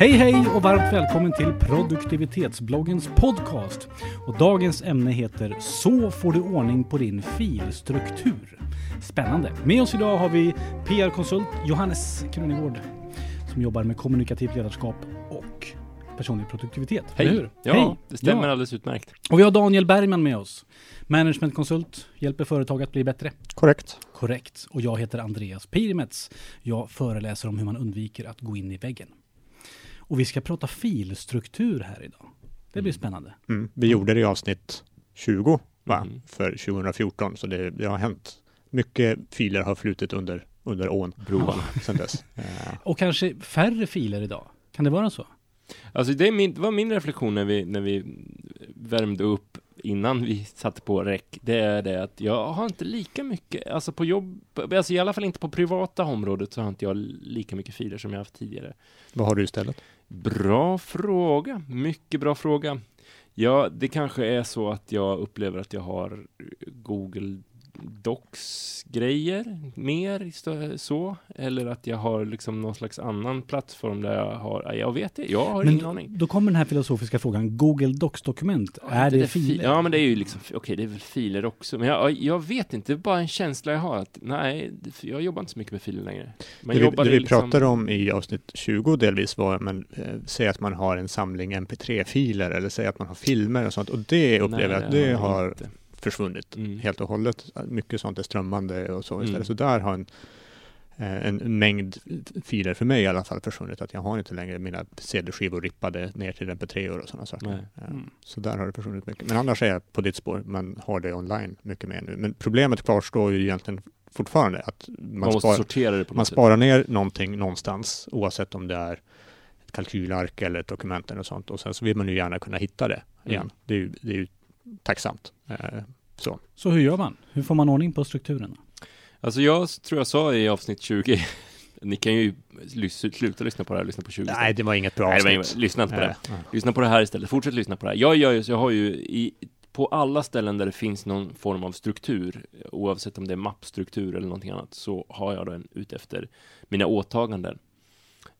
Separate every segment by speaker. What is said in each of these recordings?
Speaker 1: Hej hej och varmt välkommen till produktivitetsbloggens podcast. Och dagens ämne heter Så får du ordning på din filstruktur. Spännande. Med oss idag har vi PR-konsult Johannes Krunegård som jobbar med kommunikativt ledarskap och personlig produktivitet.
Speaker 2: Hej!
Speaker 1: Hur?
Speaker 2: Ja,
Speaker 1: Hej.
Speaker 2: det stämmer
Speaker 1: Ja.
Speaker 2: alldeles utmärkt.
Speaker 1: Och vi har Daniel Bergman med oss. Managementkonsult, hjälper företag att bli bättre.
Speaker 3: Korrekt.
Speaker 1: Korrekt. Och jag heter Andreas Pirimets. Jag föreläser om hur man undviker att gå in i väggen. Och vi ska prata filstruktur här idag. Det blir spännande.
Speaker 3: Mm. Vi gjorde det i avsnitt 20 va?
Speaker 2: Mm.
Speaker 3: för 2014, så det, det har hänt. Mycket filer har flutit under, under ån
Speaker 2: Broan.
Speaker 3: sedan dess.
Speaker 1: Och kanske färre filer idag. Kan det vara så?
Speaker 2: Alltså det, min, det var min reflektion när vi, när vi värmde upp innan vi satte på räck. Det är det att jag har inte lika mycket, alltså på jobb, alltså i alla fall inte på privata området så har inte jag lika mycket filer som jag haft tidigare.
Speaker 3: vad har du istället?
Speaker 2: Bra fråga, mycket bra fråga. Ja, det kanske är så att jag upplever att jag har Google Docs-grejer mer så, eller att jag har liksom någon slags annan plattform där jag har, jag vet det, jag har ingen aning.
Speaker 1: då kommer den här filosofiska frågan. Google Docs-dokument, är det,
Speaker 2: där
Speaker 1: filer?
Speaker 2: fi- Ja, men det är ju liksom, okej, det är väl filer också, men jag, jag vet inte, det är bara en känsla jag har att nej, det- jag jobbar inte så mycket med filer längre. Man
Speaker 3: det vi, det vi
Speaker 2: liksom-
Speaker 3: pratade om i avsnitt 20 delvis var, men eh, säg att man har en samling mp3-filer eller säg att man har filmer och sånt och det upplever jag att det har
Speaker 2: inte.
Speaker 3: Försvunnit
Speaker 2: Mm.
Speaker 3: helt och hållet. Mycket sånt är strömmande och så istället.
Speaker 2: Mm.
Speaker 3: Så där har en, eh, en mängd filer för mig i alla fall försvunnit. Att jag har inte längre mina CD-skivor rippade ner till mp3 och sådana saker.
Speaker 1: Mm.
Speaker 3: Så där har det försvunnit mycket. Men annars är jag på ditt spår. Man har det online mycket mer nu. Men problemet kvarstår ju egentligen fortfarande att man,
Speaker 2: Man
Speaker 3: spar,
Speaker 2: sortera
Speaker 3: man sparar ner någonting någonstans oavsett om det är ett kalkylark eller ett dokument eller sånt. Och sen så vill man ju gärna kunna hitta det igen.
Speaker 2: Mm.
Speaker 3: Det, är ju, det är ju tacksamt. Eh, så.
Speaker 1: Så hur gör man? Hur får man ordning på strukturen?
Speaker 2: Alltså jag tror jag sa i avsnitt 20, ni kan ju sluta lyssna på det här, lyssna på 20
Speaker 3: Nej,
Speaker 2: istället.
Speaker 3: det var inget bra
Speaker 2: Nej, var
Speaker 3: avsnitt.
Speaker 2: inget, lyssna inte på det. Lyssna på det här istället, fortsätt lyssna på det här. Jag, gör ju, jag har ju i, på alla ställen där det finns någon form av struktur, oavsett om det är mappstruktur eller någonting annat, så har jag den utefter mina åtaganden.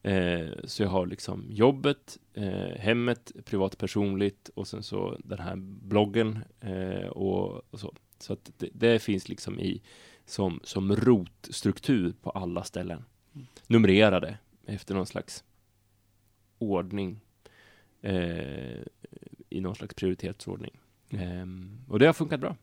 Speaker 2: Eh, så jag har liksom jobbet, eh, hemmet, privat personligt och sen så den här bloggen eh, och, och så. Så att det, det finns liksom i som, som rotstruktur på alla ställen. Numrerade efter någon slags ordning eh, i någon slags prioritetsordning. Ehm, och det har funkat bra.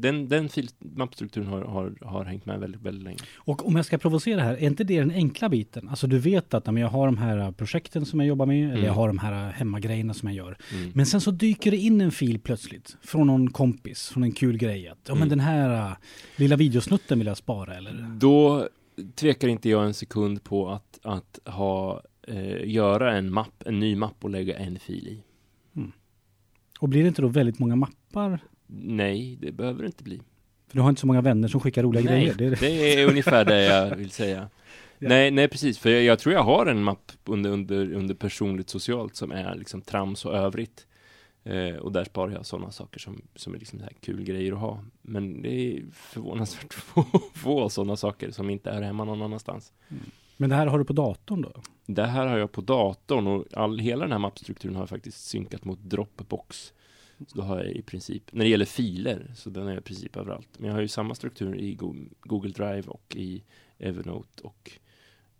Speaker 2: Den den fil- mappstrukturen har, har, har hängt med väldigt, väldigt länge.
Speaker 1: Och om jag ska provocera här, är inte det den enkla biten? Alltså du vet att men jag har de här projekten som jag jobbar med, eller
Speaker 2: Mm.
Speaker 1: jag har de här hemmagrejerna som jag gör.
Speaker 2: Mm.
Speaker 1: Men sen så dyker det in en fil plötsligt från någon kompis, från en kul grej. Att, ja men
Speaker 2: Mm.
Speaker 1: den här äh, lilla videosnutten vill jag spara eller?
Speaker 2: Då tvekar inte jag en sekund på att, att ha, eh, göra en mapp, en ny mapp och lägga en fil i.
Speaker 1: Och blir det inte då väldigt många mappar?
Speaker 2: Nej, det behöver det inte bli.
Speaker 1: För du har inte så många vänner som skickar roliga
Speaker 2: Nej,
Speaker 1: grejer. Det är det.
Speaker 2: det är ungefär det jag vill säga.
Speaker 1: Ja.
Speaker 2: Nej, nej precis, för jag, jag tror jag har en mapp under, under, under personligt socialt som är liksom trams och övrigt. Eh, och där sparar jag sådana saker som, som är liksom så här kul grejer att ha. Men det är förvånansvärt få, få sådana saker som inte är hemma någon annanstans.
Speaker 1: Men det här har du på datorn då?
Speaker 2: Det här har jag på datorn och all, hela den här mappstrukturen har jag faktiskt synkat mot Dropbox. Så då har jag i princip, när det gäller filer, så den är i princip överallt. Men jag har ju samma struktur i Google Drive och i Evernote och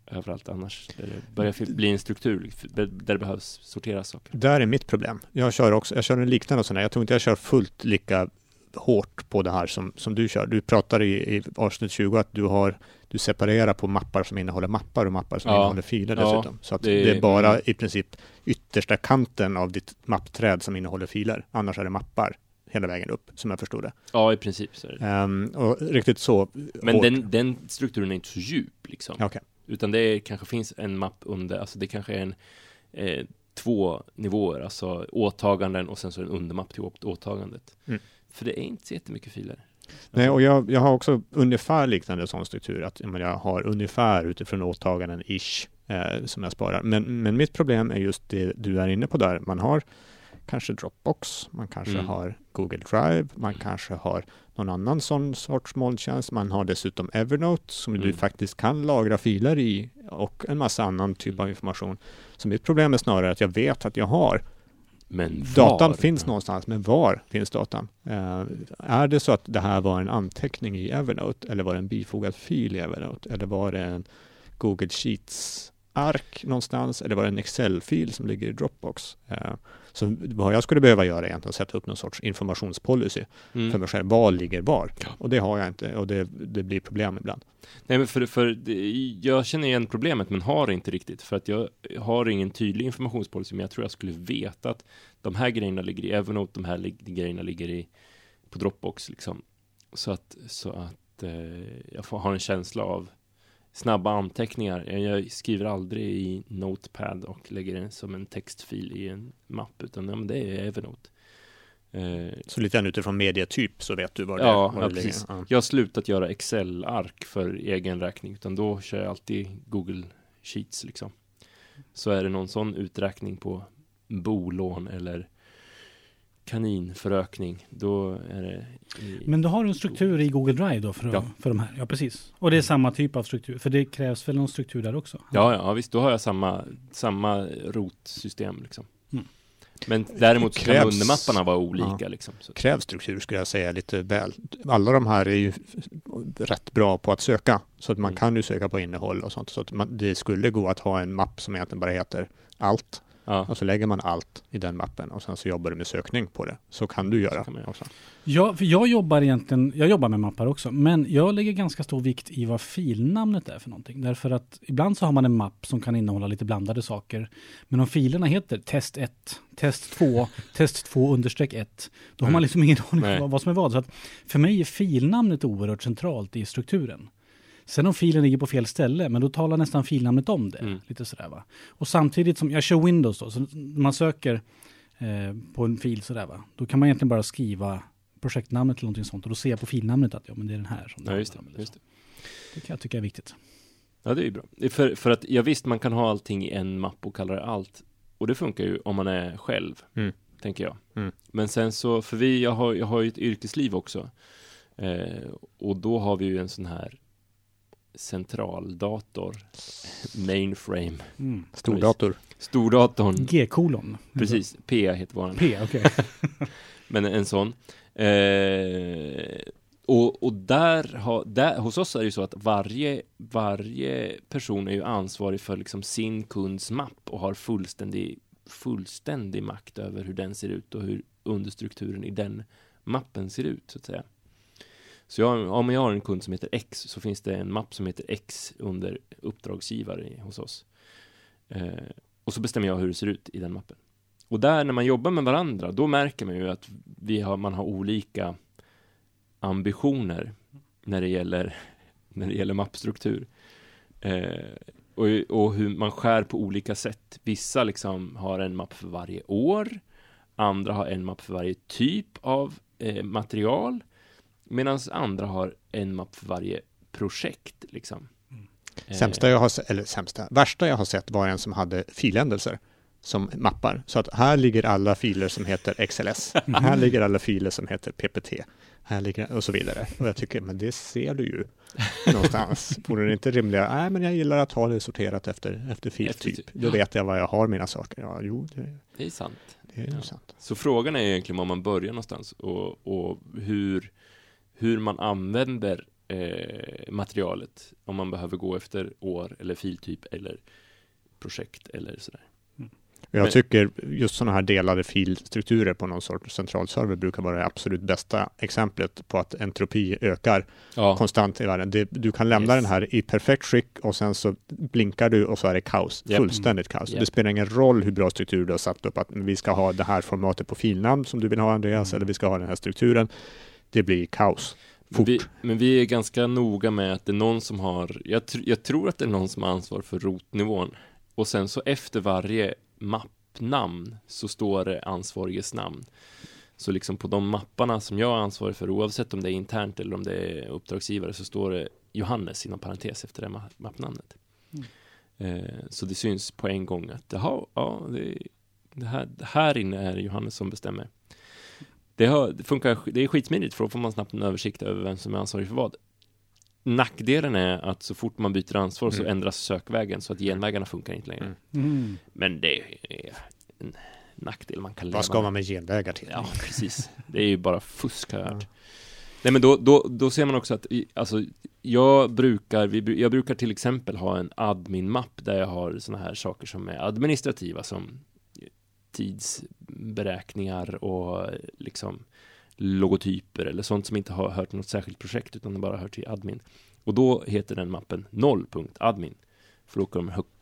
Speaker 2: överallt annars. Där det börjar bli en struktur där det behövs sorteras saker.
Speaker 3: Där är mitt problem. Jag kör också, jag kör en liknande sån här. Jag tror inte jag kör fullt lika hårt på det här som, som du kör. Du pratar i, i avsnitt 20 att du har du separerar på mappar som innehåller mappar och mappar som
Speaker 2: Ja.
Speaker 3: innehåller filer
Speaker 2: Ja,
Speaker 3: dessutom. Så att
Speaker 2: det-
Speaker 3: det, är bara
Speaker 2: mm.
Speaker 3: i princip yttersta kanten av ditt mappträd som innehåller filer. Annars är det mappar hela vägen upp, som jag förstod det.
Speaker 2: Ja, i princip så är det.
Speaker 3: Ehm, och riktigt så
Speaker 2: Men
Speaker 3: hårt.
Speaker 2: den, den strukturen är inte så djup liksom.
Speaker 3: Ja, Okej.
Speaker 2: Utan det är, kanske finns en mapp under, alltså det kanske är en eh, två nivåer, alltså åtaganden och sen så en undermapp till åt- åtagandet.
Speaker 3: Mm.
Speaker 2: För det är inte så jättemycket filer.
Speaker 3: Nej, och jag, jag har också ungefär liknande sån struktur, att jag, har ungefär utifrån åtaganden ish eh, som jag sparar. Men, men mitt problem är just det du är inne på där. Man har kanske Dropbox, man kanske
Speaker 2: Mm.
Speaker 3: har Google Drive, man kanske har någon annan sån sorts molntjänst. Man har dessutom Evernote som du
Speaker 2: Mm.
Speaker 3: faktiskt kan lagra filer i och en massa annan typ av information. Så mitt problem är snarare att jag vet att jag har
Speaker 2: Men
Speaker 3: Datan
Speaker 2: var?
Speaker 3: finns någonstans, men var finns datan? Eh, är det så att det här var en anteckning i Evernote eller var det en bifogad fil i Evernote? Eller var det en Google Sheets-ark någonstans? Eller var det en Excel-fil som ligger i Dropbox? Eh, så vad jag skulle behöva göra är egentligen att sätta upp någon sorts informationspolicy
Speaker 2: Mm.
Speaker 3: för mig själv. Vad ligger var?
Speaker 2: Ja.
Speaker 3: Och det har jag inte och det, det blir problem ibland.
Speaker 2: Nej men för, för jag känner igen problemet men har inte riktigt för att jag har ingen tydlig informationspolicy men jag tror jag skulle veta att de här grejerna ligger i Evernote, de här grejerna ligger i på Dropbox liksom. Så att, så att eh, jag får, har en känsla av snabba anteckningar. Jag, skriver aldrig i Notepad och lägger den som en textfil i en mapp utan ja, men det är Evernote. Eh,
Speaker 3: Så lite grann utifrån medietyp så vet du var det,
Speaker 2: Ja,
Speaker 3: var
Speaker 2: ja, precis.
Speaker 3: Ja.
Speaker 2: Jag har slutat göra Excel-ark för egen räkning, utan då kör jag alltid Google Sheets liksom. Så är det någon sån uträkning på bolån eller kaninförökning, då är det i,
Speaker 1: Men du har en struktur i Google Drive då för,
Speaker 2: Ja.
Speaker 1: för de här? Ja, precis. Och det är samma typ av struktur? För det krävs väl någon struktur där också?
Speaker 2: ja, ja, visst, då har jag samma, samma rotsystem liksom.
Speaker 1: Mm.
Speaker 2: Men däremot så kan
Speaker 3: Krävs-
Speaker 2: undermapparna vara olika liksom. Så.
Speaker 3: krävs struktur skulle jag säga lite väl. Alla de här är ju rätt bra på att söka. Så att man
Speaker 2: Mm.
Speaker 3: kan ju söka på innehåll och sånt. Så att man, det skulle gå att ha en mapp som egentligen bara heter allt.
Speaker 2: Ja,
Speaker 3: Och så lägger man allt i den mappen och sen så jobbar du med sökning på det. Så kan du göra
Speaker 2: kan
Speaker 3: också.
Speaker 1: Ja, för jag jobbar egentligen, jag jobbar med mappar också, men jag lägger ganska stor vikt i vad filnamnet är för någonting. Därför att ibland så har man en mapp som kan innehålla lite blandade saker. Men om filerna heter test 1, test 2, test 2 understreck 1, då har
Speaker 3: Mm.
Speaker 1: man liksom ingen aning om vad som är vad. Så att för mig är filnamnet oerhört centralt i strukturen. Sen om filen ligger på fel ställe, men då talar nästan filnamnet om det.
Speaker 2: Mm.
Speaker 1: Lite sådär va. Och samtidigt som jag kör Windows då, så när man söker eh, på en fil sådär va, då kan man egentligen bara skriva projektnamnet eller någonting sånt och då ser jag på filnamnet att ja men det är den här som
Speaker 2: ja just det. Just det.
Speaker 1: det kan jag tycka är viktigt.
Speaker 2: Ja, det är ju bra. Det För, för att, ja visst, man kan ha allting i en mapp och kalla det allt. Och det funkar ju om man är själv,
Speaker 3: Mm.
Speaker 2: tänker jag.
Speaker 3: Mm.
Speaker 2: Men sen så, för vi, jag har, jag har ju ett yrkesliv också. Eh, och då har vi ju en sån här centraldator, mainframe,
Speaker 1: Mm.
Speaker 3: Stordator.
Speaker 2: stordatorn,
Speaker 1: G-kolon.
Speaker 2: precis, P heter våran.
Speaker 1: P, okej.
Speaker 2: Men en sån. Eh, och och där, har, där, hos oss är det ju så att varje, varje person är ju ansvarig för liksom sin kunds mapp och har fullständig, fullständig makt över hur den ser ut och hur understrukturen i den mappen ser ut, så att säga. Så jag, om jag har en kund som heter X så finns det en mapp som heter X under uppdragsgivare hos oss. Eh, och så bestämmer jag hur det ser ut i den mappen. Och där när man jobbar med varandra, då märker man ju att vi har, man har olika ambitioner när det gäller, när det gäller mappstruktur. Eh, och, och hur man skär på olika sätt. Vissa liksom har en mapp för varje år, andra har en mapp för varje typ av eh, material, medan andra har en mapp för varje projekt. Liksom. Eh,
Speaker 3: Sämsta jag har eller sämsta, värsta jag har sett var en som hade filändelser som mappar. Så att här ligger alla filer som heter XLS. här ligger alla filer som heter PPT. Här ligger och så vidare. Och jag tycker, men det ser du ju någonstans. Vore det inte rimligare? Nej, men jag gillar att ha det sorterat efter, efter filtyp.
Speaker 2: Efter-
Speaker 3: Då vet jag var jag har mina saker. Ja, jo, det,
Speaker 2: Det är sant.
Speaker 3: det är
Speaker 2: Ja.
Speaker 3: sant.
Speaker 2: Så frågan är egentligen var man börjar någonstans och, och hur, hur man använder eh, materialet. Om man behöver gå efter år eller filtyp eller projekt eller sådär.
Speaker 3: Jag
Speaker 2: Men-
Speaker 3: tycker just sådana här delade filstrukturer på någon sorts centralserver brukar vara det absolut bästa exemplet på att entropi ökar
Speaker 2: Ja,
Speaker 3: konstant i världen. Det, du kan lämna
Speaker 2: Yes.
Speaker 3: den här i perfekt skick och sen så blinkar du och så är det kaos.
Speaker 2: Japp.
Speaker 3: Fullständigt kaos.
Speaker 2: Japp.
Speaker 3: Det spelar ingen roll hur bra struktur du har satt upp. Att vi ska ha det här formatet på filnamn som du vill ha Andreas,
Speaker 1: Mm.
Speaker 3: eller vi ska ha den här strukturen. Det blir kaos.
Speaker 2: men
Speaker 3: Fort.
Speaker 2: vi, men vi är ganska noga med att det är någon som har, jag, tr- jag tror att det är någon som har ansvar för rotnivån. Och sen så efter varje mappnamn så står det ansvariges namn. Så liksom på de mapparna som jag är ansvarig för, oavsett om det är internt eller om det är uppdragsgivare, så står det Johannes inom parentes efter det ma- mappnamnet.
Speaker 1: Mm.
Speaker 2: Eh, så det syns på en gång att, jaha, ja, det, Det här, här inne är det Johannes som bestämmer. Det, har, det funkar, det är skitsmidigt för då får man snabbt en översikt över vem som är ansvarig för vad. Nackdelen är att så fort man byter ansvar så
Speaker 3: Mm.
Speaker 2: ändras sökvägen så att genvägarna funkar inte längre.
Speaker 3: Mm.
Speaker 1: Mm.
Speaker 2: Men det är en nackdel man kan leva
Speaker 3: Vad ska man med genvägar till?
Speaker 2: Ja, precis. Det är ju bara fusk har jag hört. Nej men då, då, då ser man också att, alltså, jag brukar, vi, jag brukar till exempel ha en admin-mapp där jag har sådana här saker som är administrativa som tidsberäkningar och liksom logotyper eller sånt som inte har hört något särskilt projekt utan bara hör till admin. Och då heter den mappen 0.admin. För då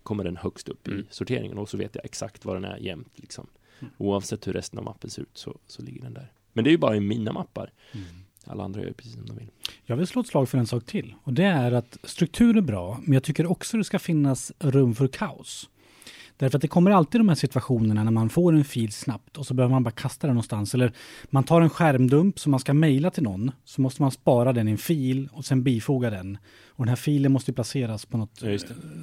Speaker 2: kommer, den högst upp
Speaker 3: Mm.
Speaker 2: i sorteringen och så vet jag exakt var den är jämt liksom.
Speaker 1: Mm.
Speaker 2: Oavsett hur resten av mappen ser ut så, så ligger den där. Men det är ju bara i mina mappar.
Speaker 1: Mm.
Speaker 2: Alla andra gör precis som de vill.
Speaker 1: Jag vill slå ett slag för en sak till. Och det är att struktur är bra, men jag tycker också det ska finnas rum för kaos. Därför att det kommer alltid de här situationerna när man får en fil snabbt och så behöver man bara kasta den någonstans. Eller man tar en skärmdump som man ska mejla till någon. Så måste man spara den i en fil och sen bifoga den. Och den här filen måste ju placeras på något
Speaker 2: Ja,
Speaker 1: eh,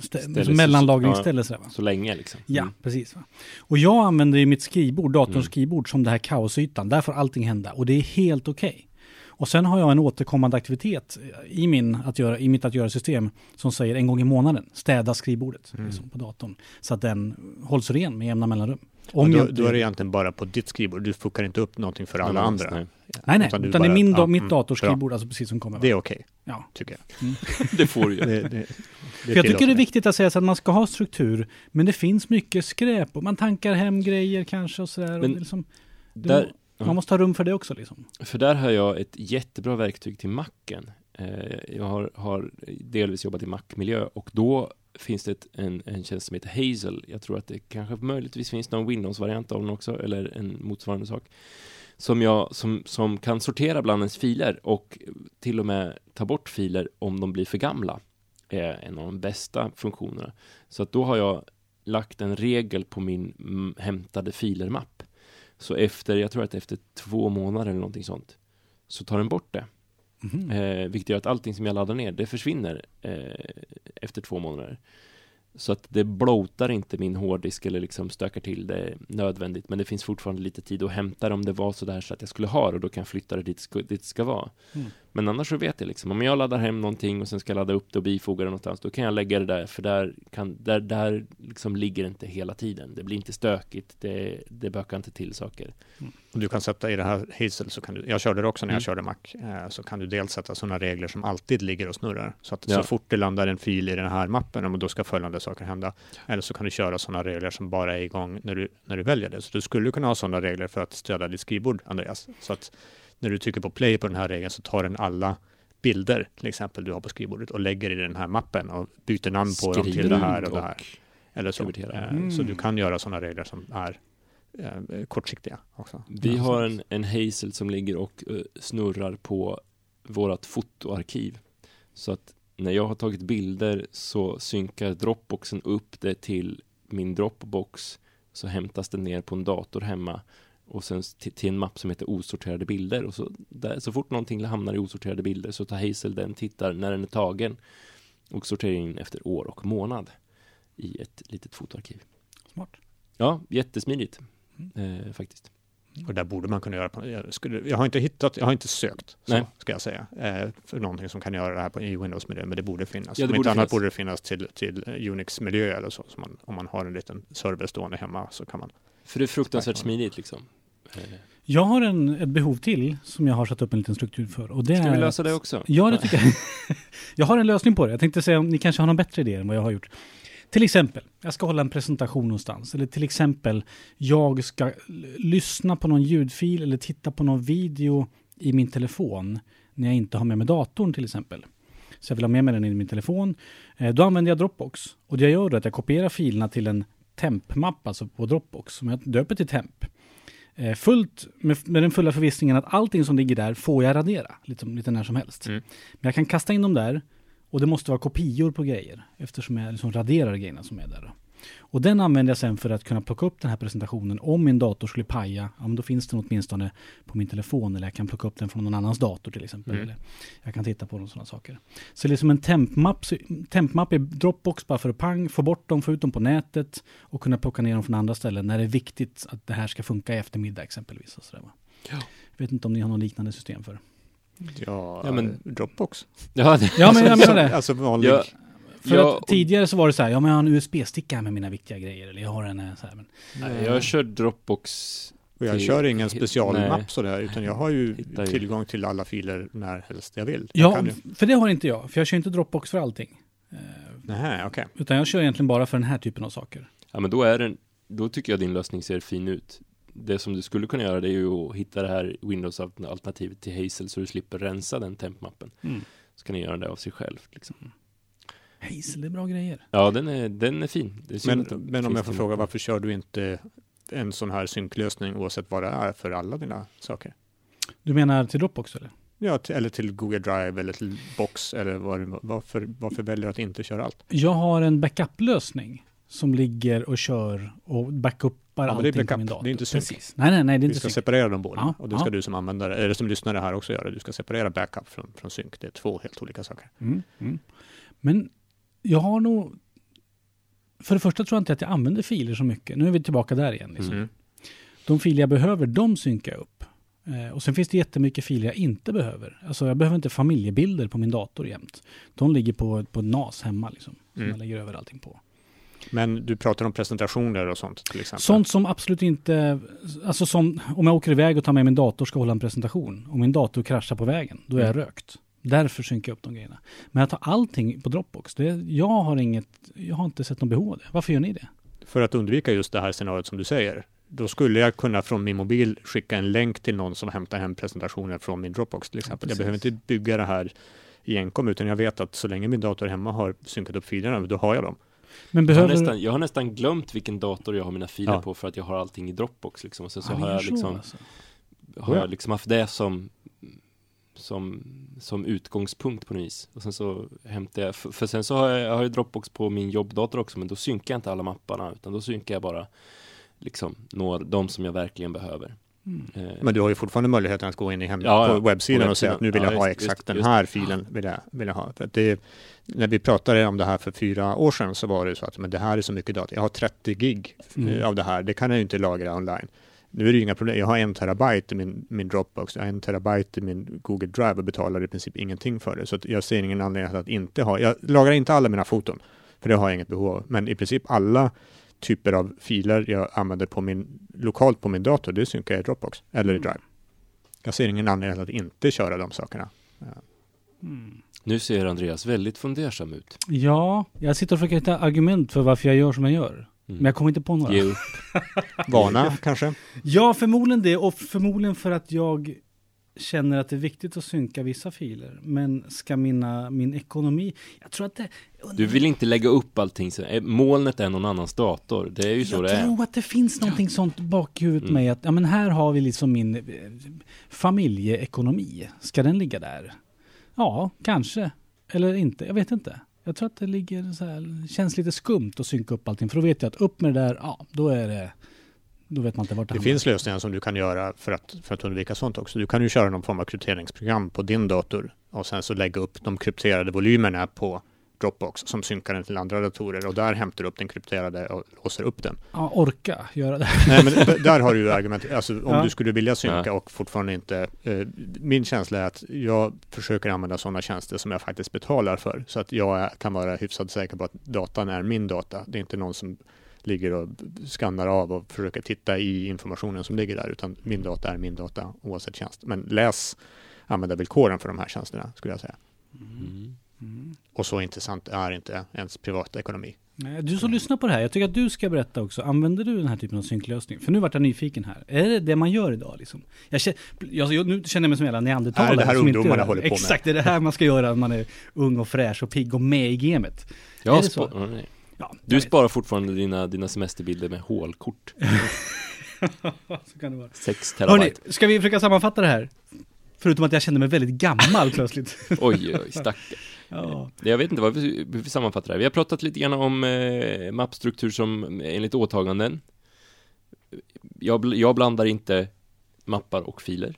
Speaker 1: stä- mellanlagringsställe. sådär, va?
Speaker 2: Så länge liksom.
Speaker 1: Ja,
Speaker 2: Mm.
Speaker 1: precis. Va? Och jag använder ju mitt skrivbord, datorns
Speaker 2: Mm.
Speaker 1: skrivbord, som det här kaosytan. Där får allting hända och det är helt okej. Och sen har jag en återkommande aktivitet i, min att göra, i mitt att göra-system som säger en gång i månaden, städa skrivbordet
Speaker 3: Mm.
Speaker 1: liksom, på datorn. Så att den hålls ren med jämna mellanrum.
Speaker 3: Och
Speaker 1: Om
Speaker 3: då,
Speaker 1: jag inte-
Speaker 3: då är det egentligen bara på ditt skrivbord. Du fuckar inte upp någonting för alla andra.
Speaker 2: nej.
Speaker 1: nej, nej,
Speaker 3: utan
Speaker 1: utan,
Speaker 3: du
Speaker 1: det är
Speaker 3: bara-
Speaker 1: min,
Speaker 3: ja,
Speaker 1: mitt
Speaker 3: mm,
Speaker 1: datorskrivbord, alltså precis som kommer.
Speaker 3: Det är okej,
Speaker 1: ja.
Speaker 3: tycker jag.
Speaker 2: Det får du ju.
Speaker 3: Det, det, det
Speaker 1: För jag tycker det är viktigt att säga så att man ska ha struktur, men det finns mycket skräp och man tankar hem grejer kanske och sådär. och
Speaker 2: Men
Speaker 1: är liksom,
Speaker 2: Där,
Speaker 1: Man måste ha rum för det också liksom.
Speaker 2: För där har jag ett jättebra verktyg till macken. Eh, jag har, har delvis jobbat i Mac-miljö och då finns det en, en tjänst som heter Hazel. Jag tror att det kanske möjligtvis finns någon Windows-variant av den också, eller en motsvarande sak. Som, jag, som, som kan sortera bland ens filer och till och med ta bort filer om de blir för gamla. Är en av de bästa funktionerna. Så att då har jag lagt en regel på min mm, hämtade filer-mapp. Så efter, jag tror att efter två månader eller någonting sånt, så tar den bort det.
Speaker 1: Mhm.
Speaker 2: Eh, vilket gör att allting som jag laddar ner, det försvinner eh, efter två månader. Så att det bloatar inte min hårddisk eller liksom stökar till det nödvändigt, men det finns fortfarande lite tid att hämta det om det var så där så att jag skulle ha det och då kan jag flytta det dit, ska- dit det ska vara.
Speaker 1: Mm.
Speaker 2: Men annars så vet jag liksom, om jag laddar hem någonting och sen ska jag ladda upp det och bifoga det någonstans, då kan jag lägga det där, för där, kan, där, där liksom ligger det inte hela tiden. Det blir inte stökigt, det, det bökar inte till saker.
Speaker 3: Och du kan sätta i det här Hazel, så kan du, jag körde det också när jag
Speaker 2: Mm.
Speaker 3: körde Mac, eh, så kan du dels sätta sådana regler som alltid ligger och snurrar. Så att
Speaker 2: Ja.
Speaker 3: så fort det landar en fil i den här mappen, men då ska följande saker hända. Eller så kan du köra sådana regler som bara är igång när du, när du väljer det. Så du skulle kunna ha sådana regler för att stödja ditt skrivbord, Andreas. Så att när du trycker på play på den här regeln så tar den alla bilder, till exempel, du har på skrivbordet och lägger i den här mappen och byter namn på dem till det här och det här. Eller så. Eh, Så
Speaker 1: Mm.
Speaker 3: du kan göra sådana regler som är eh, kortsiktiga också.
Speaker 2: Vi har en, en Hazel som ligger och eh, snurrar på vårat fotoarkiv. Så att när jag har tagit bilder så synkar Dropboxen upp det till min Dropbox. Så hämtas det ner på en dator hemma och sen till, en mapp som heter osorterade bilder. Och så, där, så fort någonting hamnar i osorterade bilder så tar Hazel den, tittar när den är tagen och sorterar in efter år och månad i ett litet fotoarkiv.
Speaker 1: Smart.
Speaker 2: Ja, jättesmidigt eh, faktiskt.
Speaker 3: Och där borde man kunna göra på, jag, skulle, jag har inte hittat, jag har inte sökt, så
Speaker 2: Nej.
Speaker 3: ska jag säga, eh, för någonting som kan göra det här på, i Windows-miljö, men det borde finnas.
Speaker 2: Ja, det
Speaker 3: om
Speaker 2: borde
Speaker 3: inte annat
Speaker 2: finnas.
Speaker 3: borde det finnas till, till Unix-miljö eller så, så man, om man har en liten server stående hemma så kan man.
Speaker 2: För det är fruktansvärt smidigt liksom. Eh,
Speaker 1: Jag har en, ett behov till som jag har satt upp en liten struktur för. Och det
Speaker 2: Ska vi lösa det också?
Speaker 1: Ja, det tycker jag. jag har en lösning på det. Jag tänkte säga om ni kanske har någon bättre idé än vad jag har gjort. Till exempel, jag ska hålla en presentation någonstans. Eller till exempel, jag ska lyssna på någon ljudfil eller titta på någon video i min telefon när jag inte har med mig datorn till exempel. Så jag vill ha med mig den i min telefon. Eh, Då använder jag Dropbox. Och det jag gör är att jag kopierar filerna till en temp-mapp, alltså på Dropbox, som jag döper till temp. Eh, Fullt med, med den fulla förvissningen att allting som ligger där får jag radera, lite, lite när som helst.
Speaker 3: Mm.
Speaker 1: Men jag kan kasta in dem där och det måste vara kopior på grejer eftersom jag liksom raderar grejerna som är där. Och den använder jag sen för att kunna plocka upp den här presentationen. Om min dator skulle paja, ja, men då finns den åtminstone på min telefon eller jag kan plocka upp den från någon annans dator till exempel.
Speaker 3: Mm.
Speaker 1: Eller jag kan titta på den sådana saker. Så liksom en tempmapp, tempmapp är Dropbox bara för att pang, få bort dem, få ut dem på nätet och kunna plocka ner dem från andra ställen när det är viktigt att det här ska funka i eftermiddag exempelvis. Och sådär, va?
Speaker 2: Ja.
Speaker 1: Jag vet inte om ni har något liknande system för.
Speaker 3: Ja,
Speaker 2: Ja, men-
Speaker 3: Dropbox.
Speaker 2: Ja, det,
Speaker 1: Ja, men jag menar det.
Speaker 3: Alltså vanlig.
Speaker 2: Ja,
Speaker 1: För
Speaker 2: Ja,
Speaker 1: att tidigare så var det så här, ja men jag har en USB-sticka med mina viktiga grejer. Eller jag har en eh, så här, men
Speaker 2: nej, jag kör Dropbox.
Speaker 3: och jag
Speaker 2: till-
Speaker 3: kör ingen
Speaker 2: nej.
Speaker 3: specialmapp sådär, utan jag har ju
Speaker 2: Hittar ju.
Speaker 3: tillgång till alla filer när helst jag vill. Jag
Speaker 1: Ja,
Speaker 3: kan ju...
Speaker 1: för det har inte jag. För jag kör inte Dropbox för allting.
Speaker 3: Nähä, okej.
Speaker 1: Utan jag kör egentligen bara för den här typen av saker.
Speaker 2: Ja, men då är den, då tycker jag din lösning ser fin ut. Det som du skulle kunna göra det är ju att hitta det här Windows-alternativet till Hazel så du slipper rensa den tempmappen. Så kan du göra det av sig själv. Liksom.
Speaker 1: Hazel, det är bra grejer.
Speaker 2: Ja, den är, den är fin. Det är
Speaker 3: Men, men om jag får fråga, varför kör du inte en sån här synklösning oavsett vad det är för alla dina saker?
Speaker 1: Du menar till Dropbox eller?
Speaker 3: Ja, till, eller till Google Drive eller till Box eller vad det- varför, varför väljer du att inte köra allt?
Speaker 1: Jag har en backup-lösning som ligger och kör och backuppar
Speaker 3: Ja, men det är
Speaker 1: allting
Speaker 3: backup,
Speaker 1: min dator.
Speaker 3: det är inte synk.
Speaker 1: Precis. Nej, nej, nej, det är
Speaker 3: Vi
Speaker 1: inte
Speaker 3: ska
Speaker 1: synk.
Speaker 3: separera dem båda
Speaker 1: Ja,
Speaker 3: och det ska
Speaker 1: ja.
Speaker 3: du som användare, eller som lyssnare här också göra. Du ska separera backup från, från synk. Det är två helt olika saker.
Speaker 1: Mm, mm. Men jag har nog... För det första tror jag inte att jag använder filer så mycket. Nu är vi tillbaka där igen. Liksom.
Speaker 3: Mm.
Speaker 1: De filer jag behöver, de synkar jag upp. Eh, och sen finns det jättemycket filer jag inte behöver. Alltså jag behöver inte familjebilder på min dator jämt. De ligger på, på NAS hemma liksom. Som
Speaker 3: Mm.
Speaker 1: jag lägger över allting på.
Speaker 3: Men du pratar om presentationer och sånt till exempel.
Speaker 1: Sånt som absolut inte... Alltså som om jag åker iväg och tar med min dator och ska hålla en presentation. Om min dator kraschar på vägen, då är jag
Speaker 3: Mm.
Speaker 1: rökt. Därför synkar jag upp de grejerna. Men att ha allting på Dropbox, det, jag har inget... Jag har inte sett någon behov av det. Varför gör ni det?
Speaker 3: För att undvika just det här scenariot som du säger. Då skulle jag kunna från min mobil skicka en länk till någon som hämtar hem presentationer från min Dropbox till exempel. jag
Speaker 1: precis.
Speaker 3: behöver inte bygga det här i enkom, utan jag vet att så länge min dator hemma har synkat upp filerna, då har jag dem.
Speaker 1: Men
Speaker 2: Jag har,
Speaker 1: behöver...
Speaker 2: nästan, jag har nästan glömt vilken dator jag har mina filer
Speaker 3: Ja.
Speaker 2: på för att jag har allting i Dropbox liksom. Och sen så
Speaker 1: Ja,
Speaker 2: har jag liksom,
Speaker 1: alltså.
Speaker 2: har
Speaker 3: Ja.
Speaker 2: jag liksom haft det som som, som utgångspunkt på något vis. Och sen så hämtar jag, för, för sen så har jag, jag har ju Dropbox på min jobbdator också, men då synkar jag inte alla mapparna, utan då synkar jag bara liksom några, de som jag verkligen behöver.
Speaker 1: Mm.
Speaker 3: Men du har ju fortfarande möjligheten att gå in i hem
Speaker 2: Ja, ja.
Speaker 3: på webbsidan
Speaker 2: På
Speaker 3: och säga att nu vill
Speaker 2: webbsidan.
Speaker 3: jag
Speaker 2: Ja,
Speaker 3: ha
Speaker 2: just-
Speaker 3: exakt
Speaker 2: just-
Speaker 3: den
Speaker 2: just.
Speaker 3: här filen vill jag, vill jag ha. För det, när vi pratade om det här för fyra år sedan så var det så att men det här är så mycket data. Jag har 30 gig eh,
Speaker 1: Mm.
Speaker 3: av det här. Det kan jag ju inte lagra online. Nu är det ju inga problem. Jag har en terabyte i min, min Dropbox. Jag har en terabyte i min Google Drive och betalar i princip ingenting för det. Så jag ser ingen anledning att inte ha. Jag lagrar inte alla mina foton, för det har jag inget behov av. Men i princip alla typer av filer jag använder på min, lokalt på min dator, det synkar jag i Dropbox eller i Drive. Jag ser ingen anledning att inte köra de sakerna.
Speaker 1: Mm.
Speaker 2: nu ser Andreas väldigt fundersam ut.
Speaker 1: Ja, jag sitter och försöker hitta argument för varför jag gör som jag gör.
Speaker 2: Mm.
Speaker 1: Men jag kommer inte på några.
Speaker 2: Ge upp.
Speaker 3: Vana kanske?
Speaker 1: Ja, förmodligen det. Och förmodligen för att jag känner att det är viktigt att synka vissa filer. Men ska mina, min ekonomi... Jag tror att det...
Speaker 2: Du vill inte lägga upp allting, så, eh, molnet är någon annans dator. Det är ju så
Speaker 1: jag
Speaker 2: det är.
Speaker 1: tror att det finns någonting sånt bak i huvudet
Speaker 2: Mm.
Speaker 1: med att ja, men här har vi liksom min eh, familjeekonomi. Ska den ligga där? Ja, kanske. Eller inte. Jag vet inte. Jag tror att det ligger så här, känns lite skumt att synka upp allting. För då vet jag att upp med det där, ja, då är det... Då vet man inte vart det
Speaker 3: Det finns lösningar som du kan göra för att, för att undvika sånt också. Du kan ju köra någon form av krypteringsprogram på din dator och sen så lägga upp de krypterade volymerna på Dropbox som synkar den till andra datorer och där hämtar du upp den krypterade och låser upp den.
Speaker 1: Ja, orka göra det.
Speaker 3: Nej, men där har du ju argument. Alltså, om
Speaker 1: Ja.
Speaker 3: du skulle vilja synka
Speaker 2: Ja.
Speaker 3: och fortfarande inte... Eh, min känsla är att jag försöker använda sådana tjänster som jag faktiskt betalar för. Så att jag kan vara hyfsat säker på att datan är min data. Det är inte någon som ligger och skannar av och försöker titta i informationen som ligger där. Utan min data är min data oavsett tjänst. Men läs användarvillkoren för de här tjänsterna skulle jag säga.
Speaker 2: Mm.
Speaker 1: Mm.
Speaker 3: Och så intressant är inte ens privatekonomi.
Speaker 1: Nej, Du som lyssnar på det här, jag tycker att du ska berätta också. Använder du den här typen av synklösning? För nu vart jag nyfiken här. Är det det man gör idag liksom? Jag känner, jag, nu känner jag mig som en jävla neandertalare.
Speaker 3: Är det det här ungdomarna håller på med?
Speaker 1: Exakt, det är det här man ska göra när man är ung och fräsch och pigg och med i gamet.
Speaker 2: Jag
Speaker 1: Är det
Speaker 2: spa-
Speaker 1: så?
Speaker 2: Ja.
Speaker 1: Ja,
Speaker 2: Du sparar fortfarande dina, dina semesterbilder med hålkort.
Speaker 1: Så kan det vara.
Speaker 2: 6
Speaker 1: Hörni,
Speaker 2: terabyte.
Speaker 1: ska vi försöka sammanfatta det här? Förutom att jag känner mig väldigt gammal plötsligt.
Speaker 2: Oj, oj, stackarn.
Speaker 1: Ja.
Speaker 2: Jag vet inte vad vi, vi sammanfattar det. Vi har pratat lite grann om eh, mappstruktur som enligt åtaganden. Jag, jag blandar inte mappar och filer.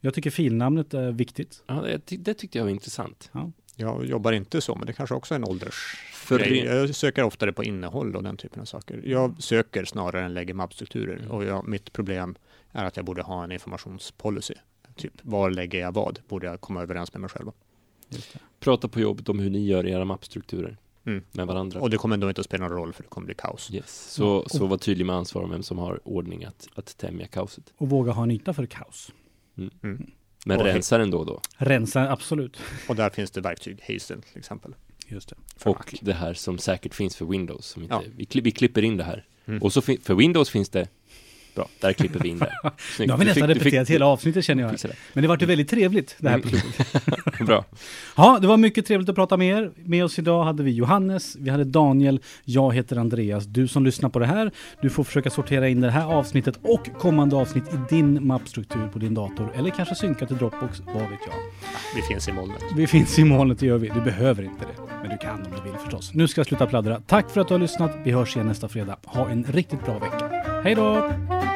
Speaker 1: Jag tycker filnamnet är viktigt.
Speaker 2: Ja, det, det tyckte jag var intressant.
Speaker 3: Jag jobbar inte så, men det kanske också är en ålders...
Speaker 2: För
Speaker 3: Jag söker oftare på innehåll och den typen av saker. Jag söker snarare än lägger mappstrukturer.
Speaker 2: Mm.
Speaker 3: Och jag, mitt problem är att jag borde ha en informationspolicy. Typ, var lägger jag vad? Borde jag komma överens med mig själv
Speaker 2: prata på jobbet om hur ni gör era mappstrukturer
Speaker 3: Mm.
Speaker 2: med varandra.
Speaker 3: Och det kommer då inte att spela någon roll för det kommer bli kaos.
Speaker 2: Yes. Så, så var tydlig med ansvar om vem som har ordning att, att tämja kaoset.
Speaker 1: Och våga ha en yta för kaos.
Speaker 2: Men
Speaker 3: Och-
Speaker 2: rensa den då och då.
Speaker 1: Rensa, absolut.
Speaker 3: Och där finns det verktyg, Hasten till exempel.
Speaker 1: Just det.
Speaker 3: för
Speaker 2: Och
Speaker 3: Mac.
Speaker 2: det här som säkert finns för Windows. Som inte,
Speaker 3: Ja.
Speaker 2: vi, kli, vi klipper in det här.
Speaker 3: Mm.
Speaker 2: Och så fin, för Windows finns det Bra, där klipper vi in det. Snyggt.
Speaker 1: Nu har vi nästan
Speaker 2: fick- du fick-
Speaker 1: repeterat hela avsnittet känner jag. Men det vart ju väldigt trevligt det här
Speaker 2: Mm.
Speaker 1: på slutet.
Speaker 2: Bra.
Speaker 1: Ja, det var mycket trevligt att prata med er. Med oss idag hade vi Johannes, vi hade Daniel, jag heter Andreas. Du som lyssnar på det här, du får försöka sortera in det här avsnittet och kommande avsnitt i din mappstruktur på din dator. Eller kanske synka till Dropbox, vad vet jag.
Speaker 3: Vi finns i molnet.
Speaker 1: Vi finns i molnet, det gör vi. Du behöver inte det. Men du kan om du vill förstås. Nu ska jag sluta pladdra. Tack för att du har lyssnat. Vi hörs igen nästa fredag. Ha en riktigt bra vecka. Hej då!